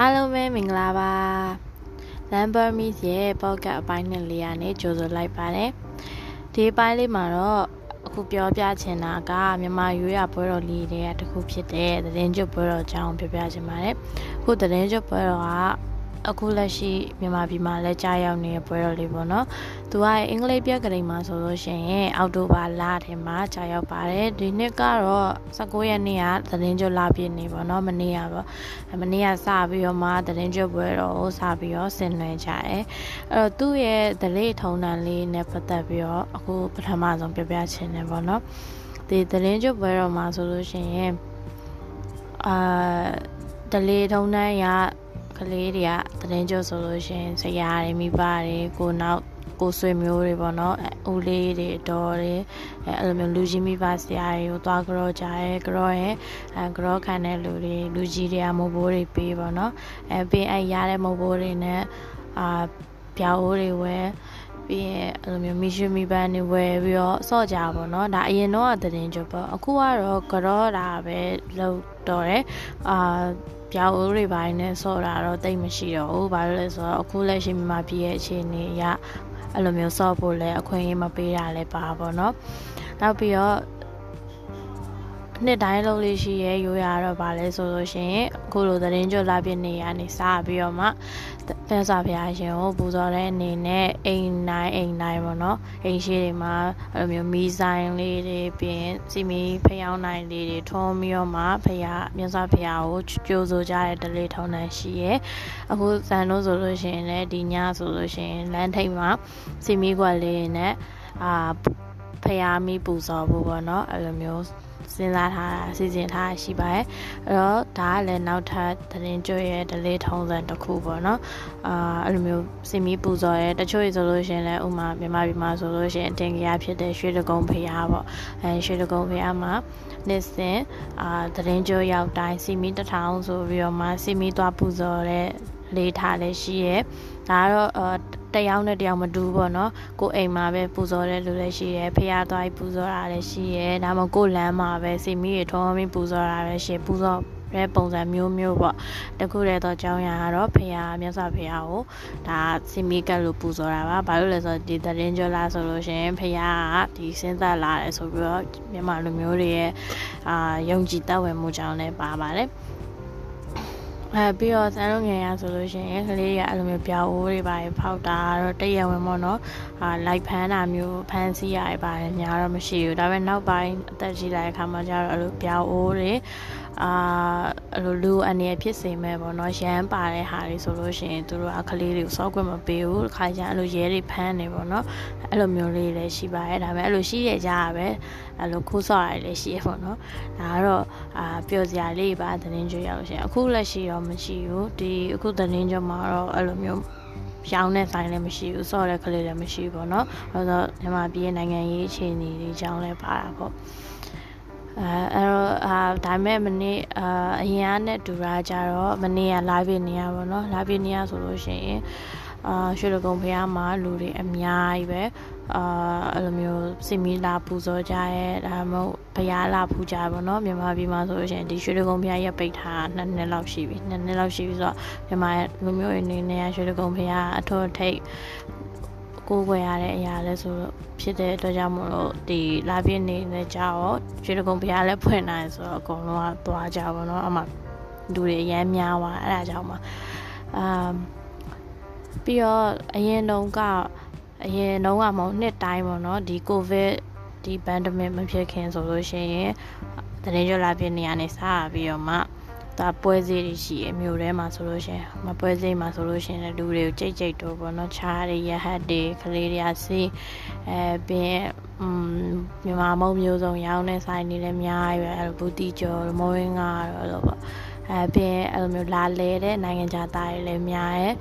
အားလုံးပဲမင်္ဂလာပါ Lamber Miss ရဲ့ podcast အပိုင်းနဲ့လေးရနဲ့ကြိုဆိုလိုက်ပါတယ်ဒီအပိုင်းလေးမှာတော့အခုပြောပြချင်တာကမြန်မာရွေးရပွဲတော်လေးတွေကတခုဖြစ်တဲ့သတင်းကျွတ်ပွဲတော်အကြောင်းပြောပြချင်ပါတယ်အခုသတင်းကျွတ်ပွဲတော်က အခုလက်ရှိမြန်မာပြည်မှာလည်းကြားရောက်နေတဲ့ပွဲတော်လေးပေါ့နော်။သူကအင်္ဂလိပ်ပြက်ကလေးမှာဆိုလို့ရှိရင်အောက်တိုဘာလထဲမှာကြားရောက်ပါတယ်။ဒီနှစ်ကတော့19ရက်နေ့ကသတင်းကြွလာပြည့်နေပေါ့နော်။မနေ့ကပေါ့။မနေ့ကစပြီးတော့မှသတင်းကြွပွဲတော်ကိုစပြီးတော့ဆင်နွှဲကြတယ်။အဲ့တော့သူ့ရဲ့ဒလေးထုံတန်လေးနဲ့ပတ်သက်ပြီးတော့အခုပထမဆုံးပြပြချင်တယ်ပေါ့နော်။ဒီသတင်းကြွပွဲတော်မှာဆိုလို့ရှိရင်အာဒလေးထုံတန်ရ ကလေးတွေကသတင်းကြဆိုလို့ရှိရင်ဆရာတွေမိဘတွေကိုနောက်ကိုဆွေမျိုးတွေပေါ့နော်ဦးလေးတွေတော်တွေအဲအဲ့လိုမျိုးလူကြီးမိဘဆရာတွေကိုသွားကြောကြရဲကြောရဲအဲကြောခံတဲ့လူတွေလူကြီးတွေကမုတ်ဘိုးတွေပေးပေါ့နော်အဲပေးအဲရတဲ့မုတ်ဘိုးတွေနဲ့အာပြောင်းအိုးတွေဝဲ ပြီးရင်အဲ့လိုမျိုးမိရှုမိပန်းနေဝယ်ပြီးတော့စော့ကြပါတော့ဒါအရင်တော့သတင်ကြပေါ့အခုကတော့ကြောတာပဲလောက်တော့တယ်အာပြောင်းဦးတွေပိုင်းနဲ့ဆော့တာတော့တိတ်မရှိတော့ဘူးဘာလို့လဲဆိုတော့အခုလက်ရှိမြန်မာပြည်ရဲ့အခြေအနေအရအဲ့လိုမျိုးဆော့ဖို့လဲအခွင့်အရေးမပေးတာလဲပါပါတော့နောက်ပြီးတော့ နှစ်တိုင်းလုံးလေးရှိရဲရိုးရတော့ဗာလဲဆိုလို့ရှိရင်အခုလိုသတင်းကြွလာပြနေရနေစပြီးတော့မှဖန်စာဖရာရှင်ကိုပူဇော်တဲ့အနေနဲ့အိမ်နိုင်အိမ်နိုင်ပေါ့နော်အိမ်ရှိတွေမှာအဲ့လိုမျိုးမီးဆိုင်လေးတွေပြင်စီမီဖျောင်းနိုင်လေးတွေထုံးပြီးတော့မှဖရာမြတ်စွာဘုရားကိုကြိုးဆိုကြတဲ့တလေးထုံးတန်းရှိရဲအခုဇန်တို့ဆိုလို့ရှိရင်လည်းဒီညဆိုလို့ရှိရင်လမ်းထိပ်မှာစီမီကွက်လေးနဲ့အာဖရာမီးပူဇော်ဖို့ပေါ့နော်အဲ့လိုမျိုး စဉ်းစားထားတာစီစဉ်ထားရှိပါတယ်အဲ့တော့ဒါကလည်းနောက်ထပ်သတင်းကြွရဲ့ delay ထုံးစံတစ်ခုပေါ့နော်အာအဲ့လိုမျိုးစင်မီပူဇော်ရဲ့တချို့ဆိုလို့ရှိရင်လည်းဥမာမြန်မာပြည်မှာဆိုလို့ရှိရင်အတင်ကြရဖြစ်တဲ့ရွှေတကုံဖရားပေါ့အဲရွှေတကုံဖရားမှာနှစ်စဉ်အာသတင်းကြွရောက်တိုင်းစီမီတထောင်ဆိုပြီးတော့မှစီမီသွားပူဇော်တဲ့လေးထားလည်းရှိရဲ့ဒါကတော့ တယောက်နဲ့တယောက်မတူပေါ့နော်ကိုအိမ်မှာပဲပူဇော်တဲ့လူလည်းရှိရဲဖះသွားပြီးပူဇော်တာလည်းရှိရဲဒါမှမဟုတ်ကိုလမ်းမှာပဲစီမီတွေထုံးပြီးပူဇော်တာလည်းရှိပူဇော်တဲ့ပုံစံမျိုးမျိုးပေါ့တခုတည်းတော့ကြောင်းရကတော့ဖះမြတ်စွာဘုရားကိုဒါစီမီကတ်လို့ပူဇော်တာပါဘာလို့လဲဆိုတော့ဒီတရင်ကျော်လာဆိုလို့ရှင်ဖះကဒီစဉ်းသက်လာတယ်ဆိုပြီးတော့မြန်မာလူမျိုးတွေရဲ့အာယုံကြည်တတ်ဝင်မှုကြောင့်လည်းပါပါတယ် အဲပြီးတော့ဆန်းလုံးငယ်ရဆိုလို့ရှိရင်ကလေးရအဲ့လိုမျိုးပြောင်းအိုးတွေပါဖောက်တာတော့တရဝင်ပေါ့နော်အာလိုက်ဖမ်းတာမျိုးဖမ်းစီးရပါတယ်ညာတော့မရှိဘူးဒါပေမဲ့နောက်ပိုင်းအသက်ကြီးလာတဲ့အခါမှာကျတော့အဲ့လိုပြောင်းအိုးတွေအာအဲ့လိုလူအနေဖြစ်စေမဲ့ပေါ့နော်ရမ်းပါတဲ့ဟာတွေဆိုလို့ရှိရင်သူတို့ကကလေးတွေကိုစောက်ခွင့်မပေးဘူးခါကျအဲ့လိုရဲတွေဖမ်းနေပေါ့နော်အဲ့လိုမျိုးလေးလည်းရှိပါတယ်ဒါပေမဲ့အဲ့လိုရှိရကြတာပဲအဲ့လိုခိုးဆော့ရတယ်လည်းရှိရပေါ့နော်ဒါကတော့အာပျော်စရာလေးပါသတင်းကြွရောက်ရှင်အခုလက်ရှိတော့မရှိဘူးဒီအခုသတင်းကြွမှာတော့အဲ့လိုမျိုးရောင်းတဲ့ဆိုင်လည်းမရှိဘူးစော့တဲ့ကလေးလည်းမရှိဘူးပေါ့နော်အဲတော့မြန်မာပြည်နိုင်ငံရေးအခြေအနေတွေအကြောင်းလည်းပါတာပေါ့ အဲအဲ့တော့အာဒါမဲ့မနေ့အာအရင်ကနဲ့တူတာကြတော့မနေ့က live နေရပါတော့ live နေရဆိုလို့ရှိရင်အာရွှေလကုံဖះမှာလူတွေအများကြီးပဲအာအဲ့လိုမျိုးစီမီလာပူဇော်ကြရဲဒါမှမဟုတ်ဘုရားလာပူကြပါတော့မြန်မာပြည်မှာဆိုလို့ရှိရင်ဒီရွှေလကုံဖះရက်ပိတ်ထားနှစ်နှစ်လောက်ရှိပြီနှစ်နှစ်လောက်ရှိပြီဆိုတော့မြန်မာလူမျိုးတွေအနေနဲ့ရွှေလကုံဖះအထောက်ထိတ် ကိုးွယ်ရတဲ့အရာလဲဆိုတော့ဖြစ်တဲ့အတွက်ကြောင့်မို့လို့ဒီလာပြည့်နေနဲ့ကြာတော့ရွှေတကုံဘုရားလည်းဖွင့်နိုင်ဆိုတော့အကုန်လုံးကသွားကြပါတော့အမှလူတွေအများများပါအဲ့ဒါကြောင့်မှာအာပြီးတော့အရင်တုန်းကအရင်တုန်းကမဟုတ်နှစ်တိုင်းပေါ့နော်ဒီကိုဗစ်ဒီ pandemic မဖြစ်ခင်ဆိုလို့ရှိရင်တရင်ကျော်လာပြည့်နေရနေစားပြီးတော့မှ ဒါပွဲစည်းတွေရှိရမြို့ထဲမှာဆိုလို့ရှင်မပွဲစည်းမှာဆိုလို့ရှင်လူတွေကိုကြိတ်ကြိတ်တော့ပေါ့နော်ခြားတွေရဟတ်တွေကလေးတွေအစီအဲပြီးอืมမြန်မာမုံမျိုးစုံရောင်းတဲ့ဆိုင်တွေလည်းအများကြီးပဲအဲဘူတီကျော်မောင်းငါတော့လို့ပေါ့အဲပြီးအဲ့လိုမျိုးလာလဲတဲ့နိုင်ငံခြားသားတွေလည်းများရဲ့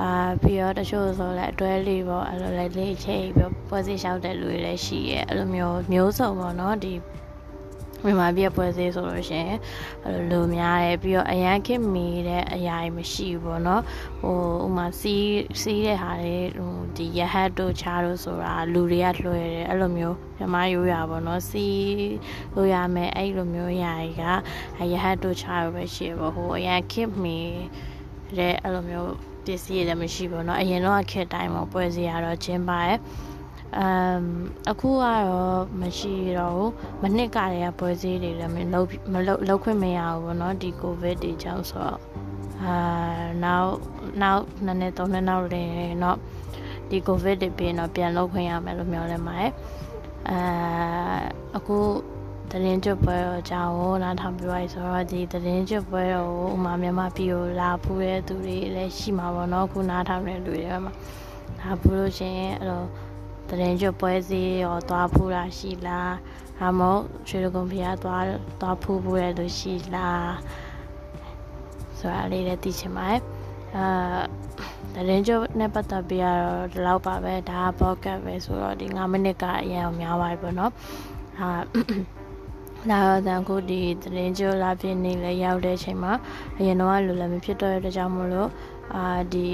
အာပြီးတော့တချို့ဆိုလည်းအတွဲလေးပေါ့အဲ့လိုလည်းလေးချိတ်ပြီးပွဲစီလျှောက်တဲ့လူတွေလည်းရှိရဲ့အဲ့လိုမျိုးမျိုးစုံပေါ့နော်ဒီ မြန်မာပြည်ပွဲစည်းဆိုလို့ရှင်အဲ့လိုလူများတယ်ပြီးတော့အရန်ခင်မီတဲ့အရာတွေမရှိဘူးပေါ့နော်ဟိုဥမာစီးစီးတဲ့ဟာတွေဟိုဒီရဟတ်တို့ချားတို့ဆိုတာလူတွေကလွှဲတယ်အဲ့လိုမျိုးမြန်မာရိုးရာပေါ့နော်စီးလို့ရမယ်အဲ့လိုမျိုးရာတွေကရဟတ်တို့ချားတို့ပဲရှိပေါ့ဟိုအရန်ခင်မီတဲ့အဲ့လိုမျိုးပစ္စည်းတွေလည်းမရှိဘူးပေါ့နော်အရင်တော့ခက်တိုင်းမှာပွဲစည်းရတော့ကျင်းပါတယ် အမ်အခုကတော့မရှိတော့ဘူးမနှစ်ကတည်းကပွဲစည်းတွေလည်းမလုပ်မလုပ်လုပ်ခွင့်မရဘူးပေါ့နော်ဒီကိုဗစ်တွေကြောင့်ဆိုတော့အာနောက်နောက်နှစ်နှစ်သုံးနှစ်နောက်လည်းเนาะဒီကိုဗစ်တွေပြီးတော့ပြန်လုပ်ခွင့်ရမယ်လို့မျှော်လင့်ပါတယ်အာအခုတရင်ကျွတ်ပွဲတော့အကြောင်းကိုနားထောင်ပြပါဆိုတော့ဒီတရင်ကျွတ်ပွဲတော့ဥမာမြန်မာပြည်ကိုလာဖူးတဲ့သူတွေလည်းရှိမှာပေါ့နော်ခုနားထောင်တဲ့လူတွေမှာလာဖူးလို့ရှိရင်အဲ့ လိုတရင်ကျွတ်ပွဲစီရောသွားဖူးတာရှိလားဒါမှမဟုတ်ရွှေဒဂုံဖျားသွားသွားဖူးဖို့ရလို့ရှိလားဆိုတာလေးလည်းသိချင်ပါတယ်အာတရင်ကျွတ်နဲ့ပတ်သက်ပြီးတော့ဒီလောက်ပါပဲဒါကဘော့ကတ်ပဲဆိုတော့ဒီ9မိနစ်ကအရင်အောင်များပါတယ်ပေါ့နော်အာလာတော့အခုဒီသတင်းကြိုလာပြင်းနေလဲရောက်တဲ့အချိန်မှာအရင်တော့လူလည်းမဖြစ်တော့တဲ့ကြောင့်မလို့အာဒီ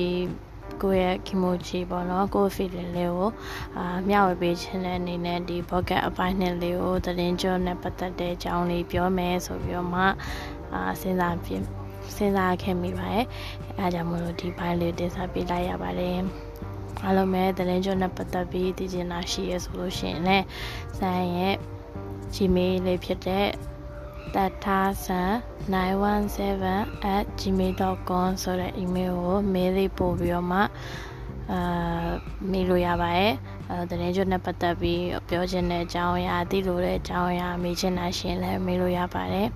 ကိုယ့်ရဲ့ kimochi ပေါ့နော်ကိုယ့် feeling လေးကိုအာမျှဝေပေးခြင်းတဲ့အနေနဲ့ဒီ pocket အပိုင်းနှစ်လေးကိုသတင်းကြိုနဲ့ပတ်သက်တဲ့အကြောင်းလေးပြောမယ်ဆိုပြီးတော့မှအာစဉ်းစားပြင်စဉ်းစားခဲ့မိပါတယ်အဲဒါကြောင့်မလို့ဒီဘိုင်းလေးတင်ဆက်ပေးလိုက်ရပါတယ်အားလုံးပဲသတင်းကြိုနဲ့ပတ်သက်ပြီးသိချင်တာရှိရဆိုလို့ရှိရင်လည်းဇန်ရဲ့ Gmail လေးဖြစ်တဲ့ tathasan917@gmail.com ဆိုတဲ့ email ကို mail လေးပို့ပြီးတော့မှအာမေးလို့ရပါတယ်အဲတရင်ကျွတ်နဲ့ပတ်သက်ပြီးပြောချင်တဲ့အကြောင်းအရာသိလို့တဲ့အကြောင်းအရာမေးချင်တာရှင်လည်းမေးလို့ရပါတယ်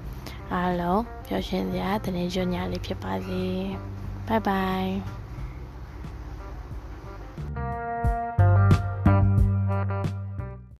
အားလုံးပြောရှင်စရာတရင်ကျွတ်ညလေးဖြစ်ပါစေ bye bye